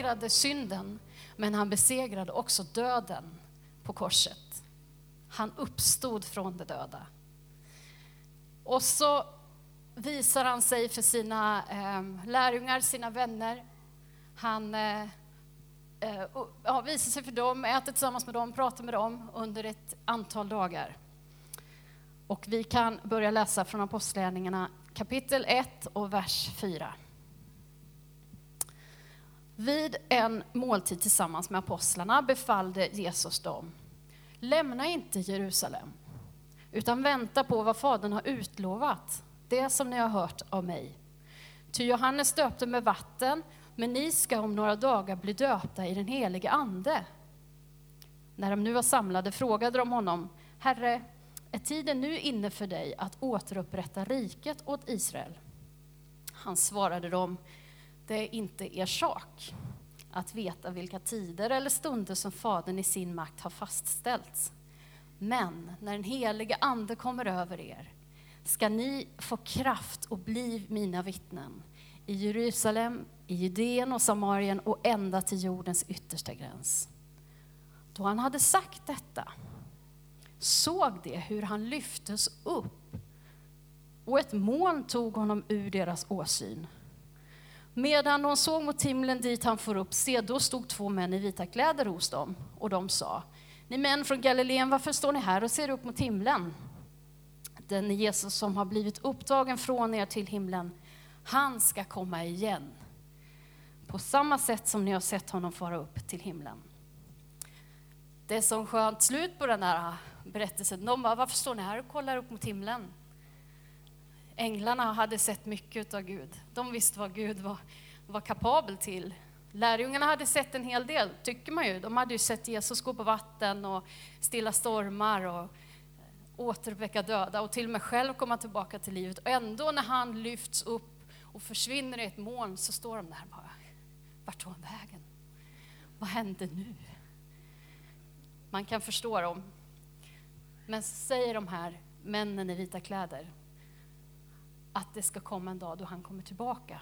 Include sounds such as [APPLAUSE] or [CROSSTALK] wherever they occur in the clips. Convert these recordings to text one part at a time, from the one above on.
besegrade synden, men han besegrade också döden på korset. Han uppstod från de döda. Och så visar han sig för sina eh, lärjungar, sina vänner. Han eh, eh, ja, visar sig för dem, äter tillsammans med dem, pratar med dem under ett antal dagar. Och vi kan börja läsa från Apostlagärningarna kapitel 1 och vers 4. Vid en måltid tillsammans med apostlarna befallde Jesus dem, lämna inte Jerusalem, utan vänta på vad Fadern har utlovat, det som ni har hört av mig. Ty Johannes döpte med vatten, men ni ska om några dagar bli döpta i den helige Ande. När de nu var samlade frågade de honom, Herre, är tiden nu inne för dig att återupprätta riket åt Israel? Han svarade dem, det är inte er sak att veta vilka tider eller stunder som Fadern i sin makt har fastställt. Men när den helige Ande kommer över er ska ni få kraft och bli mina vittnen i Jerusalem, i Judeen och Samarien och ända till jordens yttersta gräns. Då han hade sagt detta såg de hur han lyftes upp och ett moln tog honom ur deras åsyn. Medan de såg mot himlen dit han for upp, se, då stod två män i vita kläder hos dem, och de sa, ni män från Galileen, varför står ni här och ser upp mot himlen? Den Jesus som har blivit upptagen från er till himlen, han ska komma igen. På samma sätt som ni har sett honom fara upp till himlen. Det är så skönt slut på den här berättelsen. De bara, varför står ni här och kollar upp mot himlen? Änglarna hade sett mycket av Gud. De visste vad Gud var, var kapabel till. Lärjungarna hade sett en hel del, tycker man ju. De hade ju sett Jesus gå på vatten och stilla stormar och återuppväcka döda och till och med själv komma tillbaka till livet. Och ändå när han lyfts upp och försvinner i ett moln så står de där bara, vart tog han vägen? Vad hände nu? Man kan förstå dem. Men säger de här männen i vita kläder, att det ska komma en dag då han kommer tillbaka.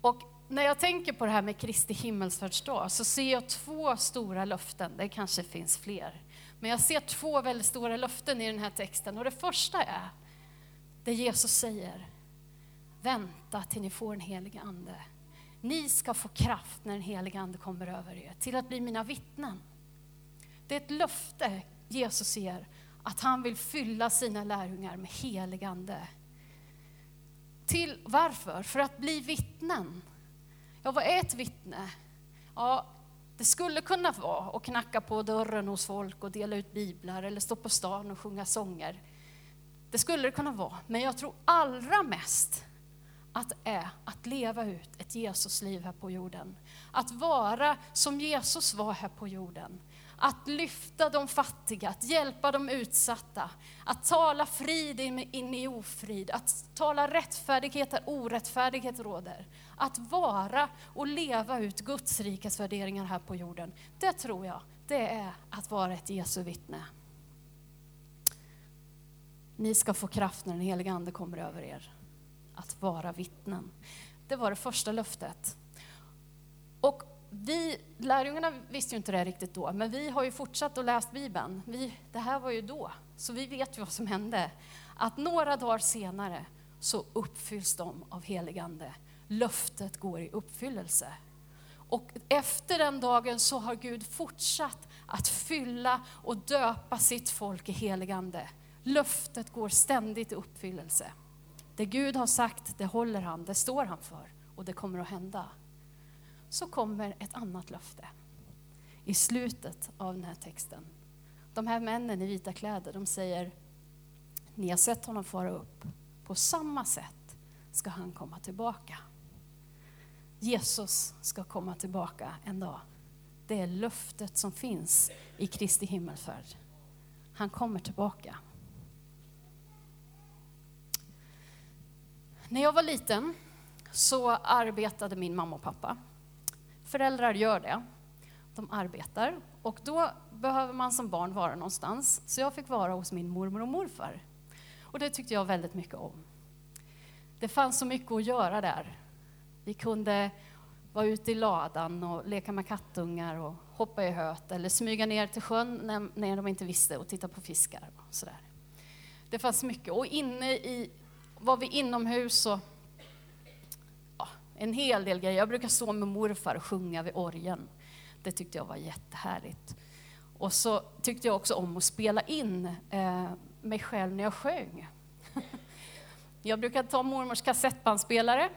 Och när jag tänker på det här med Kristi himmelsfärdsdag så ser jag två stora löften, det kanske finns fler. Men jag ser två väldigt stora löften i den här texten. Och det första är det Jesus säger, vänta till ni får en helig ande. Ni ska få kraft när den heliga ande kommer över er, till att bli mina vittnen. Det är ett löfte Jesus ger, att han vill fylla sina lärjungar med helig ande. Till, varför? För att bli vittnen. Ja, vad är ett vittne? Ja, det skulle kunna vara att knacka på dörren hos folk och dela ut biblar eller stå på stan och sjunga sånger. Det skulle det kunna vara, men jag tror allra mest att det är att leva ut ett Jesusliv här på jorden. Att vara som Jesus var här på jorden. Att lyfta de fattiga, att hjälpa de utsatta, att tala frid in i ofrid, att tala rättfärdighet där orättfärdighet råder. Att vara och leva ut Guds rikes värderingar här på jorden. Det tror jag, det är att vara ett Jesu vittne. Ni ska få kraft när den heliga Ande kommer över er. Att vara vittnen. Det var det första löftet. Vi, lärjungarna visste ju inte det riktigt då, men vi har ju fortsatt att läsa Bibeln. Vi, det här var ju då, så vi vet ju vad som hände. Att några dagar senare så uppfylls de av heligande. Löftet går i uppfyllelse. Och efter den dagen så har Gud fortsatt att fylla och döpa sitt folk i heligande. Löftet går ständigt i uppfyllelse. Det Gud har sagt, det håller han, det står han för och det kommer att hända så kommer ett annat löfte i slutet av den här texten. De här männen i vita kläder, de säger, ni har sett honom fara upp. På samma sätt ska han komma tillbaka. Jesus ska komma tillbaka en dag. Det är löftet som finns i Kristi himmelfärd. Han kommer tillbaka. När jag var liten så arbetade min mamma och pappa. Föräldrar gör det. De arbetar och då behöver man som barn vara någonstans. Så jag fick vara hos min mormor och morfar. Och det tyckte jag väldigt mycket om. Det fanns så mycket att göra där. Vi kunde vara ute i ladan och leka med kattungar och hoppa i höet eller smyga ner till sjön när, när de inte visste och titta på fiskar. Och sådär. Det fanns mycket. Och inne i, var vi inomhus och en hel del grejer. Jag brukar stå med morfar och sjunga vid orgeln. Det tyckte jag var jättehärligt. Och så tyckte jag också om att spela in eh, mig själv när jag sjöng. [LAUGHS] jag brukar ta mormors kassettbandspelare.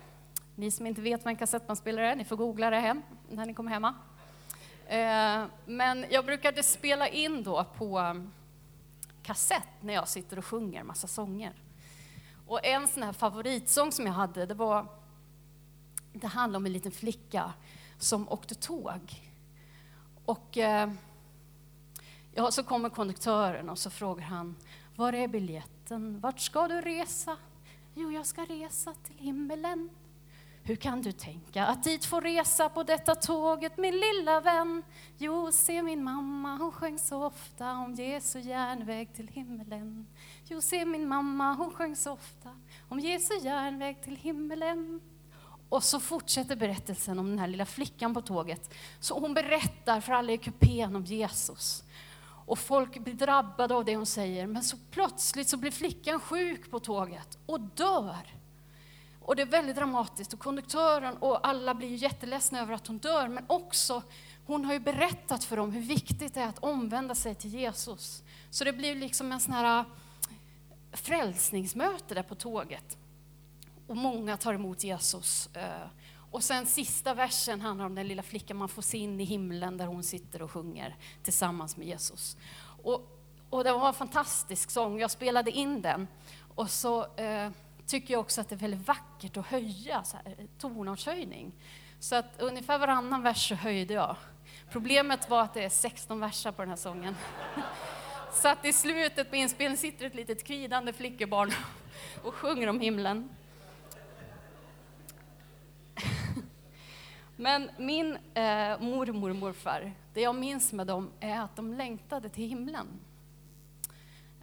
Ni som inte vet vad en kassettbandspelare är, ni får googla det hem när ni kommer hemma. Eh, men jag brukade spela in då på mm, kassett när jag sitter och sjunger massa sånger. Och en sån här favoritsång som jag hade, det var det handlade om en liten flicka som åkte tåg. Och eh, ja, så kommer konduktören och så frågar han, var är biljetten? Vart ska du resa? Jo, jag ska resa till himmelen. Hur kan du tänka att dit få resa på detta tåget, min lilla vän? Jo, se min mamma, hon sjöng så ofta om Jesu järnväg till himmelen. Jo, se min mamma, hon sjöng så ofta om Jesu järnväg till himmelen. Och så fortsätter berättelsen om den här lilla flickan på tåget. Så hon berättar för alla i kupén om Jesus. Och folk blir drabbade av det hon säger, men så plötsligt så blir flickan sjuk på tåget och dör. Och det är väldigt dramatiskt och konduktören och alla blir jätteledsna över att hon dör, men också hon har ju berättat för dem hur viktigt det är att omvända sig till Jesus. Så det blir liksom en sån här äh, frälsningsmöte där på tåget. Och många tar emot Jesus. Eh. Och sen sista versen handlar om den lilla flickan man får se in i himlen där hon sitter och sjunger tillsammans med Jesus. Och, och det var en fantastisk sång, jag spelade in den. Och så eh, tycker jag också att det är väldigt vackert att höja, så här, eh, tonartshöjning. Så att ungefär varannan vers så höjde jag. Problemet var att det är 16 verser på den här sången. [LAUGHS] Så att i slutet på inspelningen sitter ett litet kvidande flickebarn och sjunger om himlen. Men min eh, mormor och morfar, det jag minns med dem är att de längtade till himlen.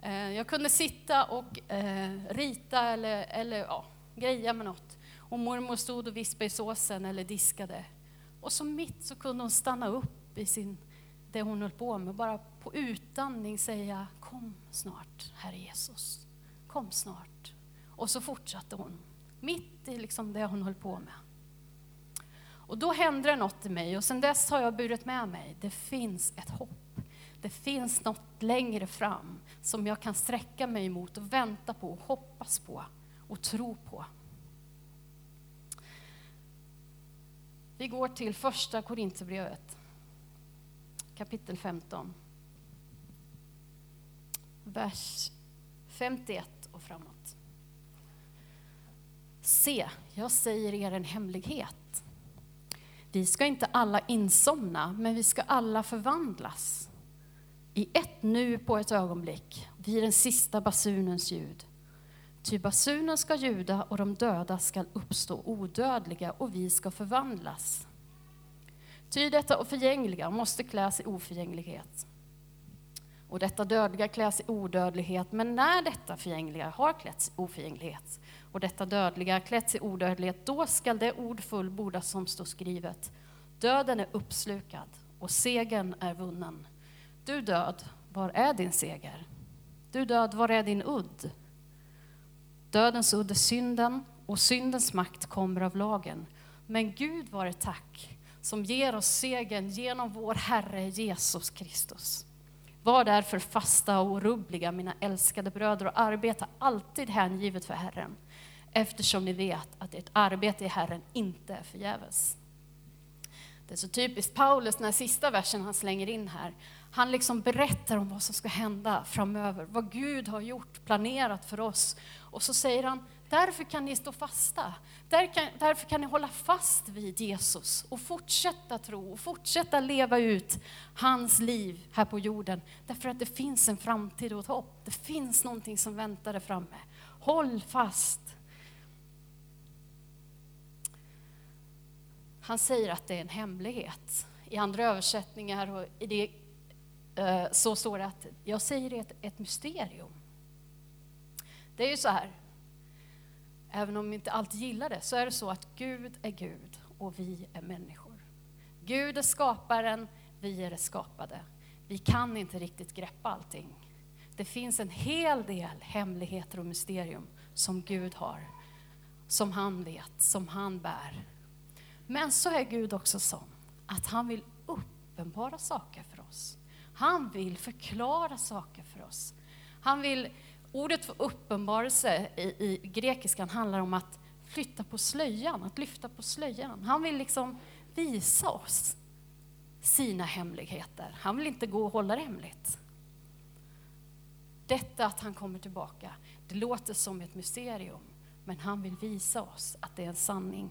Eh, jag kunde sitta och eh, rita eller, eller ja, greja med något. Och mormor stod och vispade i såsen eller diskade. Och så mitt så kunde hon stanna upp i sin, det hon höll på med och bara på utandning säga Kom snart, Herre Jesus. Kom snart. Och så fortsatte hon, mitt i liksom det hon höll på med. Och då hände det något i mig och sedan dess har jag burit med mig, det finns ett hopp. Det finns något längre fram som jag kan sträcka mig mot och vänta på, och hoppas på och tro på. Vi går till första Korinthierbrevet, kapitel 15. Vers 51 och framåt. Se, jag säger er en hemlighet. Vi ska inte alla insomna, men vi ska alla förvandlas i ett nu på ett ögonblick, vid den sista basunens ljud. Ty basunen ska ljuda och de döda ska uppstå odödliga och vi ska förvandlas. Ty detta förgängliga måste kläs i oförgänglighet och detta dödliga kläs i odödlighet. Men när detta förgängliga har klätts i oförgänglighet och detta dödliga klätts i odödlighet, då skall det ord fullbordas som står skrivet. Döden är uppslukad och segern är vunnen. Du död, var är din seger? Du död, var är din udd? Dödens udd är synden och syndens makt kommer av lagen. Men Gud var ett tack som ger oss segern genom vår Herre Jesus Kristus. Var därför fasta och orubbliga, mina älskade bröder, och arbeta alltid hängivet för Herren, eftersom ni vet att ert arbete i Herren inte är förgäves. Det är så typiskt Paulus, den här sista versen han slänger in här. Han liksom berättar om vad som ska hända framöver, vad Gud har gjort, planerat för oss. Och så säger han, Därför kan ni stå fasta. Där kan, därför kan ni hålla fast vid Jesus och fortsätta tro och fortsätta leva ut hans liv här på jorden. Därför att det finns en framtid och ett hopp. Det finns någonting som väntar där framme. Håll fast. Han säger att det är en hemlighet. I andra översättningar och i det, eh, så står det att jag säger det är ett, ett mysterium. Det är ju så här, även om vi inte alltid gillar det, så är det så att Gud är Gud och vi är människor. Gud är skaparen, vi är det skapade. Vi kan inte riktigt greppa allting. Det finns en hel del hemligheter och mysterium som Gud har, som han vet, som han bär. Men så är Gud också sån att han vill uppenbara saker för oss. Han vill förklara saker för oss. Han vill, ordet för uppenbarelse i, i grekiskan handlar om att flytta på slöjan, att lyfta på slöjan. Han vill liksom visa oss sina hemligheter. Han vill inte gå och hålla det hemligt. Detta att han kommer tillbaka, det låter som ett mysterium, men han vill visa oss att det är en sanning.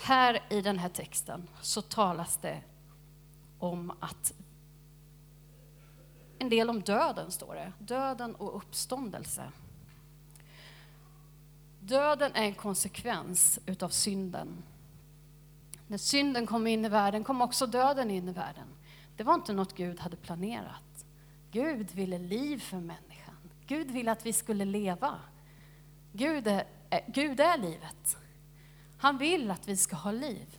Här i den här texten så talas det om att en del om döden, står det. Döden och uppståndelse. Döden är en konsekvens utav synden. När synden kom in i världen kom också döden in i världen. Det var inte något Gud hade planerat. Gud ville liv för människan. Gud ville att vi skulle leva. Gud är, eh, Gud är livet. Han vill att vi ska ha liv.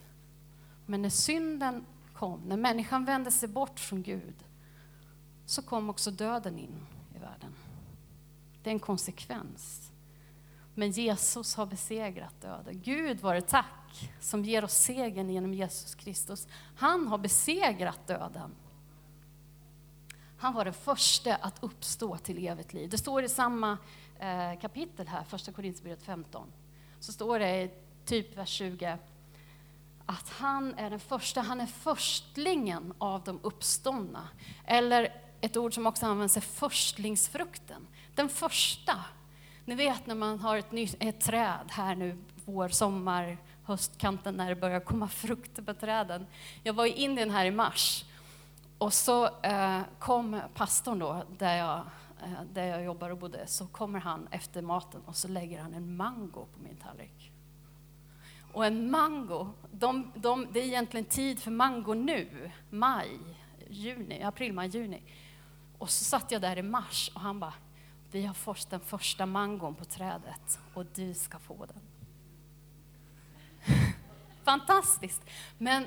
Men när synden kom, när människan vände sig bort från Gud, så kom också döden in i världen. Det är en konsekvens. Men Jesus har besegrat döden. Gud var det tack som ger oss segern genom Jesus Kristus. Han har besegrat döden. Han var den första att uppstå till evigt liv. Det står i samma eh, kapitel här, första Korinthierbrevet 15. Så står det typ vers 20, att han är den första, han är förstlingen av de uppståndna. Eller ett ord som också används är förstlingsfrukten. Den första. Ni vet när man har ett, ny, ett träd här nu, vår, sommar, höstkanten när det börjar komma frukter på träden. Jag var i Indien här i mars och så eh, kom pastorn då, där jag, eh, där jag jobbar och bodde, så kommer han efter maten och så lägger han en mango på min tallrik. Och en mango, de, de, det är egentligen tid för mango nu, maj, juni, april, maj, juni. Och så satt jag där i mars och han bara, vi har fått den första mangon på trädet och du ska få den. [LAUGHS] Fantastiskt! Men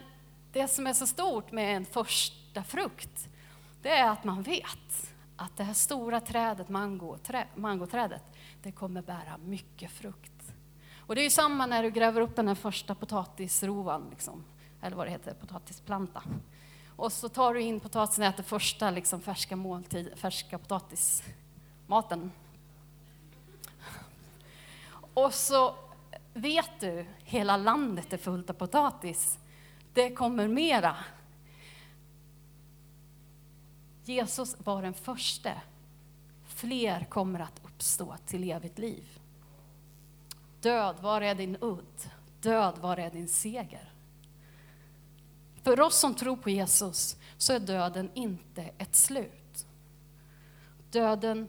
det som är så stort med en första frukt, det är att man vet att det här stora trädet, mango, trä, mangoträdet, det kommer bära mycket frukt. Och det är ju samma när du gräver upp den här första potatisrovan, liksom, eller vad det heter, potatisplanta. Och så tar du in potatisen och äter första liksom, färska måltid, färska potatismaten. Och så vet du, hela landet är fullt av potatis. Det kommer mera. Jesus var den första. Fler kommer att uppstå till evigt liv. Död, var är din udd? Död, var är din seger? För oss som tror på Jesus så är döden inte ett slut. Döden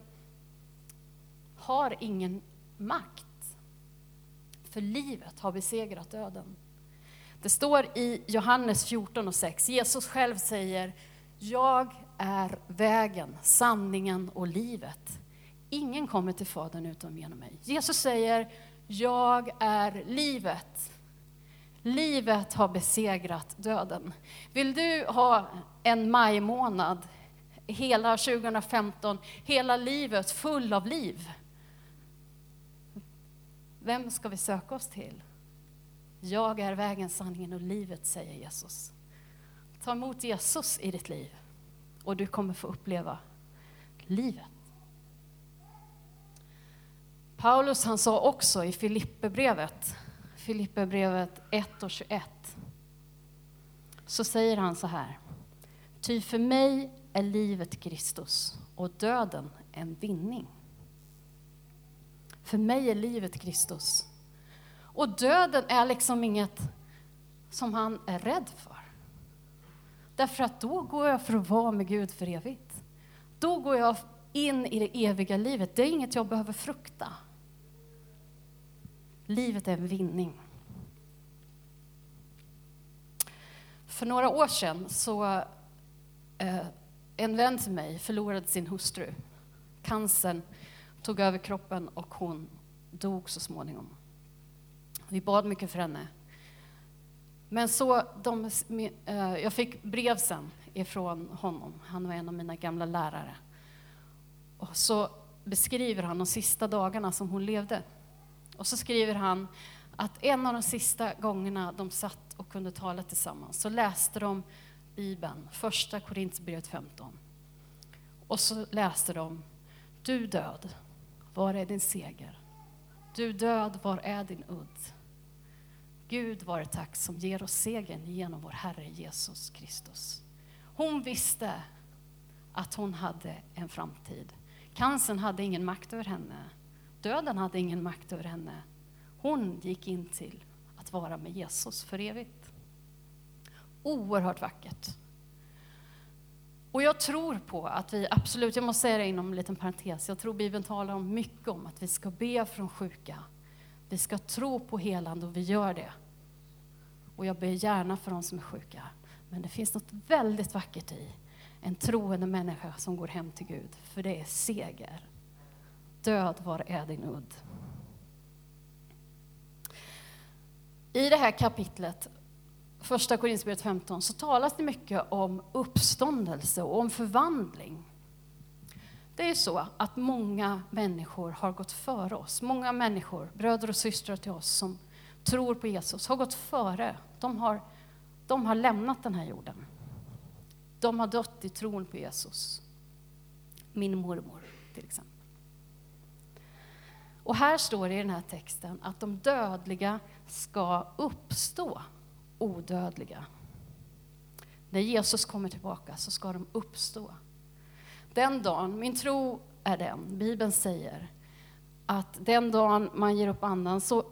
har ingen makt. För livet har besegrat döden. Det står i Johannes 14 och 6, Jesus själv säger, jag är vägen, sanningen och livet. Ingen kommer till Fadern utom genom mig. Jesus säger, jag är livet. Livet har besegrat döden. Vill du ha en majmånad, hela 2015, hela livet full av liv? Vem ska vi söka oss till? Jag är vägen, sanningen och livet, säger Jesus. Ta emot Jesus i ditt liv och du kommer få uppleva livet. Paulus han sa också i Filipperbrevet, Filipperbrevet 1 och 21, så säger han så här. Ty för mig är livet Kristus och döden en vinning. För mig är livet Kristus. Och döden är liksom inget som han är rädd för. Därför att då går jag för att vara med Gud för evigt. Då går jag in i det eviga livet. Det är inget jag behöver frukta. Livet är en vinning. För några år sedan så eh, en vän till mig förlorade sin hustru. Cancern tog över kroppen och hon dog så småningom. Vi bad mycket för henne. Men så, de, eh, jag fick brev sen ifrån honom. Han var en av mina gamla lärare. Och så beskriver han de sista dagarna som hon levde. Och så skriver han att en av de sista gångerna de satt och kunde tala tillsammans så läste de Bibeln, första Korinthierbrevet 15. Och så läste de, du död, var är din seger? Du död, var är din udd? Gud vare tack som ger oss segern genom vår Herre Jesus Kristus. Hon visste att hon hade en framtid. Cancern hade ingen makt över henne. Döden hade ingen makt över henne. Hon gick in till att vara med Jesus för evigt. Oerhört vackert. Och jag tror på att vi absolut, jag måste säga det inom en liten parentes, jag tror Bibeln talar om mycket om att vi ska be för de sjuka. Vi ska tro på helande och vi gör det. Och jag ber gärna för de som är sjuka. Men det finns något väldigt vackert i en troende människa som går hem till Gud, för det är seger. Död, var är din udd? I det här kapitlet, första Korinthierbrevet 15, så talas det mycket om uppståndelse och om förvandling. Det är så att många människor har gått före oss. Många människor, bröder och systrar till oss som tror på Jesus, har gått före. De har, de har lämnat den här jorden. De har dött i tron på Jesus. Min mormor, till exempel. Och här står det i den här texten att de dödliga ska uppstå odödliga. När Jesus kommer tillbaka så ska de uppstå. Den dagen, min tro är den, Bibeln säger, att den dagen man ger upp andan så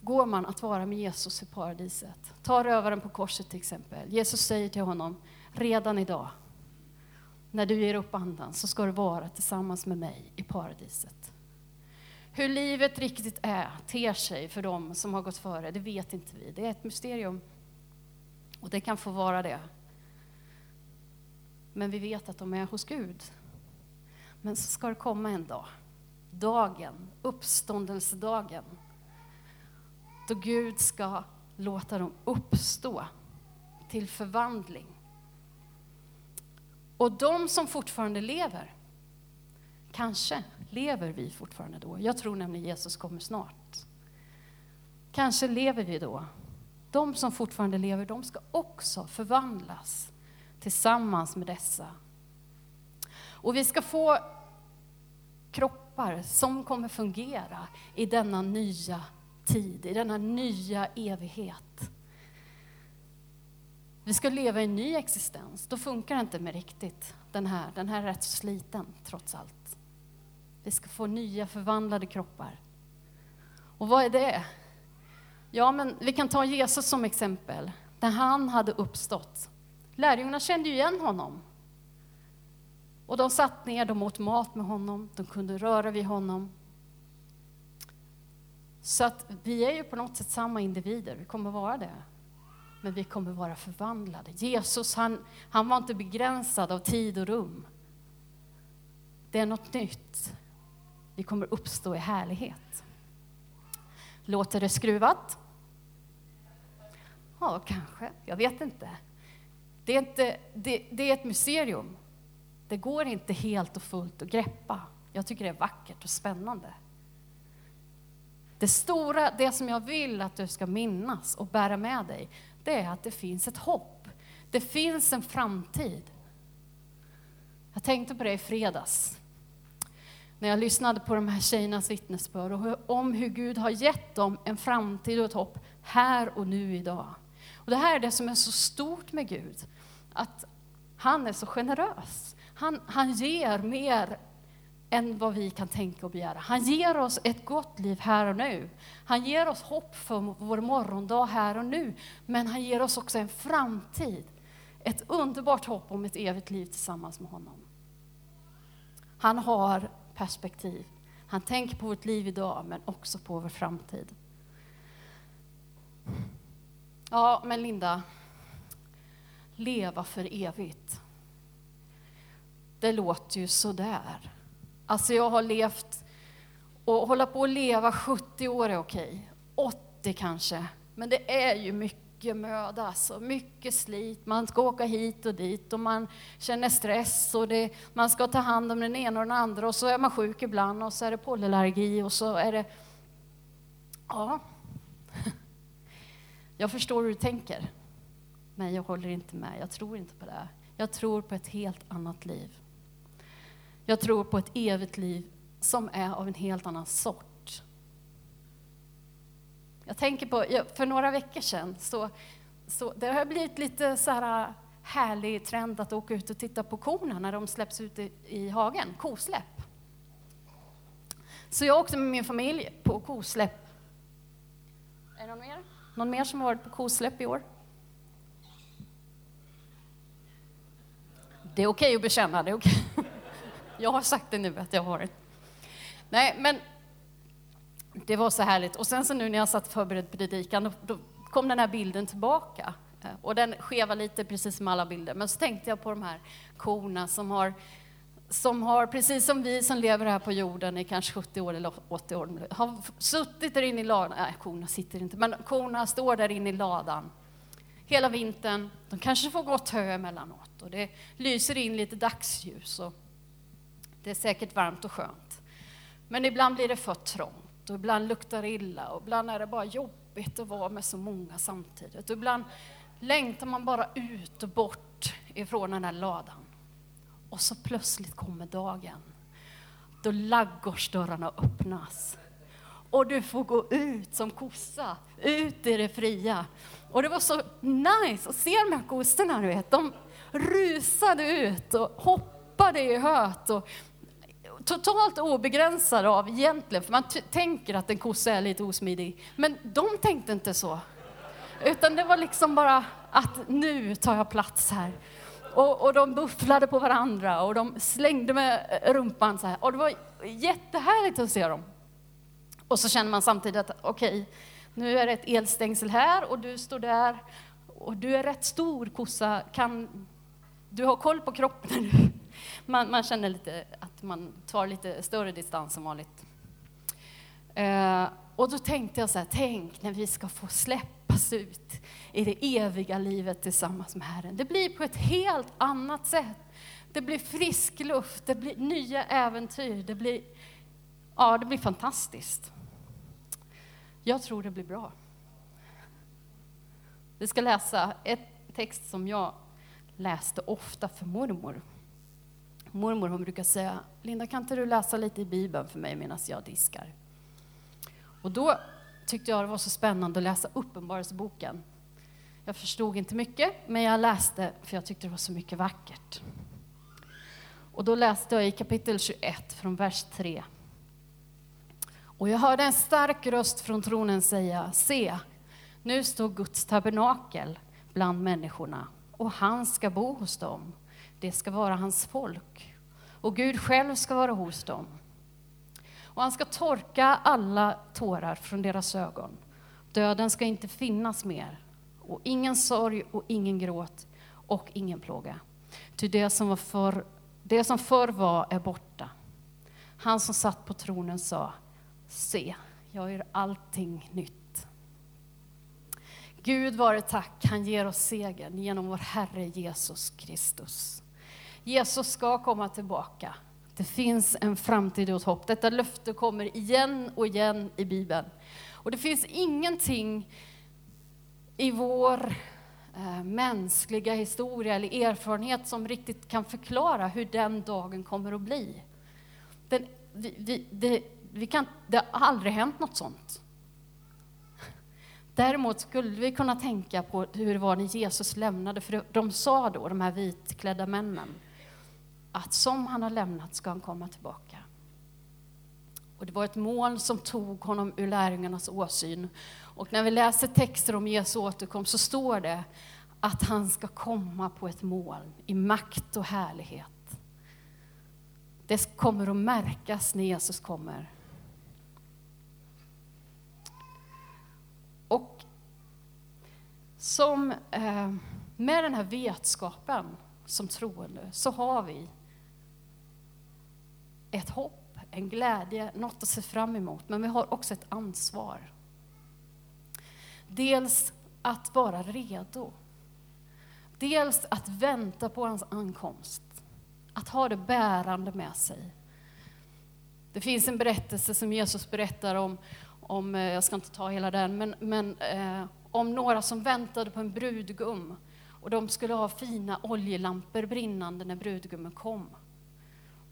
går man att vara med Jesus i paradiset. Ta rövaren på korset till exempel. Jesus säger till honom, redan idag, när du ger upp andan, så ska du vara tillsammans med mig i paradiset. Hur livet riktigt är, ter sig för dem som har gått före, det vet inte vi. Det är ett mysterium. Och det kan få vara det. Men vi vet att de är hos Gud. Men så ska det komma en dag, dagen, uppståndelsedagen, då Gud ska låta dem uppstå till förvandling. Och de som fortfarande lever, kanske lever vi fortfarande då. Jag tror nämligen Jesus kommer snart. Kanske lever vi då. De som fortfarande lever, de ska också förvandlas tillsammans med dessa. Och vi ska få kroppar som kommer fungera i denna nya tid, i denna nya evighet. Vi ska leva i en ny existens. Då funkar det inte med riktigt den här. Den här är rätt sliten, trots allt. Vi ska få nya förvandlade kroppar. Och vad är det? Ja, men vi kan ta Jesus som exempel. När han hade uppstått. Lärjungarna kände ju igen honom. Och de satt ner, de åt mat med honom, de kunde röra vid honom. Så att vi är ju på något sätt samma individer, vi kommer vara det. Men vi kommer vara förvandlade. Jesus, han, han var inte begränsad av tid och rum. Det är något nytt. Vi kommer uppstå i härlighet. Låter det skruvat? Ja, kanske. Jag vet inte. Det är, inte, det, det är ett mysterium. Det går inte helt och fullt att greppa. Jag tycker det är vackert och spännande. Det stora, det som jag vill att du ska minnas och bära med dig, det är att det finns ett hopp. Det finns en framtid. Jag tänkte på det i fredags när jag lyssnade på de här tjejernas vittnesbörd och om hur Gud har gett dem en framtid och ett hopp här och nu idag. Och det här är det som är så stort med Gud, att han är så generös. Han, han ger mer än vad vi kan tänka och begära. Han ger oss ett gott liv här och nu. Han ger oss hopp för vår morgondag här och nu. Men han ger oss också en framtid. Ett underbart hopp om ett evigt liv tillsammans med honom. Han har perspektiv. Han tänker på vårt liv idag, men också på vår framtid. Ja, men Linda, leva för evigt. Det låter ju sådär. Alltså jag har levt och hålla på att leva 70 år är okej. 80 kanske. Men det är ju mycket mycket möda, alltså. mycket slit. Man ska åka hit och dit och man känner stress och det, man ska ta hand om den ena och den andra och så är man sjuk ibland och så är det pollenallergi och så är det... Ja. [LAUGHS] Jag förstår hur du tänker. Men jag håller inte med. Jag tror inte på det. Jag tror på ett helt annat liv. Jag tror på ett evigt liv som är av en helt annan sort. Jag tänker på, för några veckor sedan, så, så det har blivit lite så här äh, härlig trend att åka ut och titta på korna när de släpps ut i, i hagen, kosläpp. Så jag åkte med min familj på kosläpp. Är det någon mer? Någon mer som har varit på kosläpp i år? Det är okej okay att bekänna, det är okej. Okay. [LAUGHS] Jag har sagt det nu att jag har det. Nej, men det var så härligt. Och sen så nu när jag satt förberedd predikan, då, då kom den här bilden tillbaka. Eh, och den skevar lite precis som alla bilder. Men så tänkte jag på de här korna som har, som har, precis som vi som lever här på jorden i kanske 70 år eller 80 år, har suttit där inne i ladan. Nej, korna sitter inte, men korna står där inne i ladan hela vintern. De kanske får gott hö emellanåt och det lyser in lite dagsljus. Och det är säkert varmt och skönt. Men ibland blir det för trångt och ibland luktar det illa och ibland är det bara jobbigt att vara med så många samtidigt. Och ibland längtar man bara ut och bort ifrån den här ladan. Och så plötsligt kommer dagen då laggårdsdörrarna öppnas och du får gå ut som kossa, ut i det fria. Och det var så nice att se de här kossorna, du vet. De rusade ut och hoppade i höet och totalt obegränsad av egentligen, för man tänker att en kossa är lite osmidig. Men de tänkte inte så. Utan det var liksom bara att nu tar jag plats här. Och, och de bufflade på varandra och de slängde med rumpan så här. Och det var jättehärligt att se dem. Och så känner man samtidigt att okej, okay, nu är det ett elstängsel här och du står där och du är rätt stor kossa. Kan, du har koll på kroppen nu. Man, man känner lite att man tar lite större distans än vanligt. Eh, och då tänkte jag så här, tänk när vi ska få släppas ut i det eviga livet tillsammans med Herren. Det blir på ett helt annat sätt. Det blir frisk luft, det blir nya äventyr, det blir, ja, det blir fantastiskt. Jag tror det blir bra. Vi ska läsa ett text som jag läste ofta för mormor. Mormor hon brukar säga, Linda kan inte du läsa lite i Bibeln för mig medan jag diskar? Och då tyckte jag det var så spännande att läsa Uppenbarelseboken. Jag förstod inte mycket, men jag läste för jag tyckte det var så mycket vackert. Och då läste jag i kapitel 21 från vers 3 och jag hörde en stark röst från tronen säga, se, nu står Guds tabernakel bland människorna och han ska bo hos dem. Det ska vara hans folk och Gud själv ska vara hos dem. Och han ska torka alla tårar från deras ögon. Döden ska inte finnas mer och ingen sorg och ingen gråt och ingen plåga. Ty det som, var för, det som förr var är borta. Han som satt på tronen sa, Se, jag gör allting nytt. Gud vare tack, han ger oss segern genom vår Herre Jesus Kristus. Jesus ska komma tillbaka. Det finns en framtid och ett hopp. Detta löfte kommer igen och igen i Bibeln. Och det finns ingenting i vår eh, mänskliga historia eller erfarenhet som riktigt kan förklara hur den dagen kommer att bli. Den, vi, vi, det, vi kan, det har aldrig hänt något sånt. Däremot skulle vi kunna tänka på hur det var när Jesus lämnade, för de sa då, de här vitklädda männen, att som han har lämnat ska han komma tillbaka. Och det var ett moln som tog honom ur lärjungarnas åsyn. Och när vi läser texter om Jesu återkomst så står det att han ska komma på ett moln i makt och härlighet. Det kommer att märkas när Jesus kommer. Och som, eh, med den här vetskapen som troende så har vi ett hopp, en glädje, något att se fram emot. Men vi har också ett ansvar. Dels att vara redo. Dels att vänta på hans ankomst. Att ha det bärande med sig. Det finns en berättelse som Jesus berättar om, om eh, jag ska inte ta hela den, men, men eh, om några som väntade på en brudgum. Och de skulle ha fina oljelampor brinnande när brudgummen kom.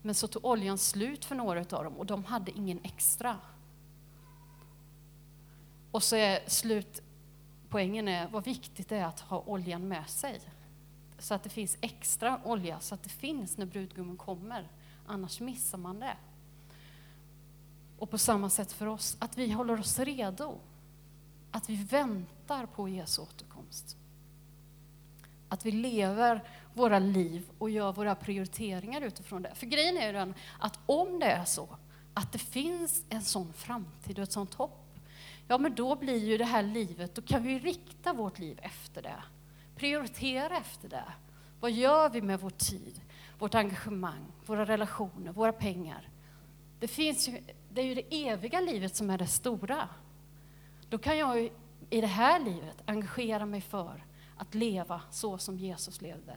Men så tog oljan slut för några av dem och de hade ingen extra. Och så är slutpoängen är vad viktigt det är att ha oljan med sig. Så att det finns extra olja, så att det finns när brudgummen kommer. Annars missar man det. Och på samma sätt för oss, att vi håller oss redo. Att vi väntar på Jesu återkomst. Att vi lever våra liv och gör våra prioriteringar utifrån det. För grejen är ju den att om det är så att det finns en sån framtid och ett sånt hopp, ja men då blir ju det här livet, då kan vi rikta vårt liv efter det. Prioritera efter det. Vad gör vi med vår tid, vårt engagemang, våra relationer, våra pengar? Det, finns ju, det är ju det eviga livet som är det stora. Då kan jag ju i det här livet engagera mig för att leva så som Jesus levde.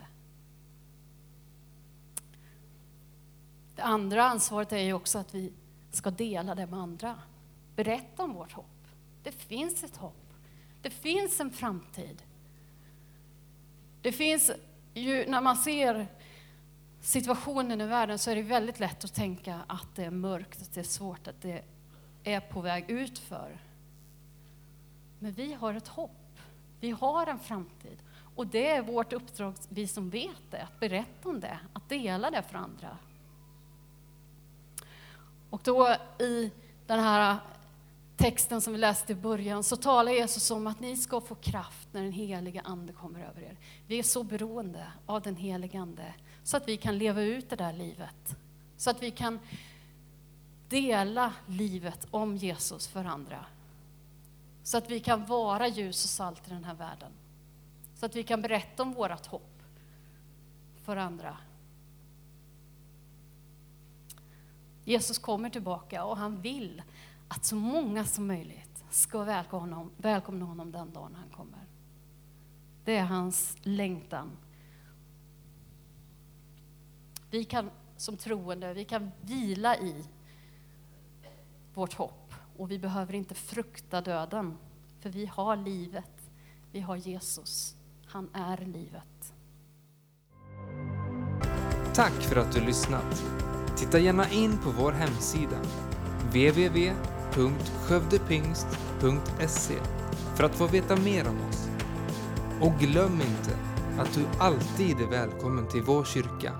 Det andra ansvaret är ju också att vi ska dela det med andra. Berätta om vårt hopp. Det finns ett hopp. Det finns en framtid. Det finns ju, när man ser situationen i världen så är det väldigt lätt att tänka att det är mörkt, att det är svårt, att det är på väg utför. Men vi har ett hopp. Vi har en framtid. Och det är vårt uppdrag, vi som vet det, att berätta om det, att dela det för andra. Och då i den här texten som vi läste i början så talar Jesus om att ni ska få kraft när den heliga Ande kommer över er. Vi är så beroende av den heliga Ande så att vi kan leva ut det där livet. Så att vi kan dela livet om Jesus för andra. Så att vi kan vara ljus och salt i den här världen. Så att vi kan berätta om vårt hopp för andra. Jesus kommer tillbaka och han vill att så många som möjligt ska välkomna honom, välkomna honom den dagen han kommer. Det är hans längtan. Vi kan som troende, vi kan vila i vårt hopp och vi behöver inte frukta döden, för vi har livet. Vi har Jesus. Han är livet. Tack för att du lyssnat. Titta gärna in på vår hemsida www.skövdepingst.se för att få veta mer om oss. Och glöm inte att du alltid är välkommen till vår kyrka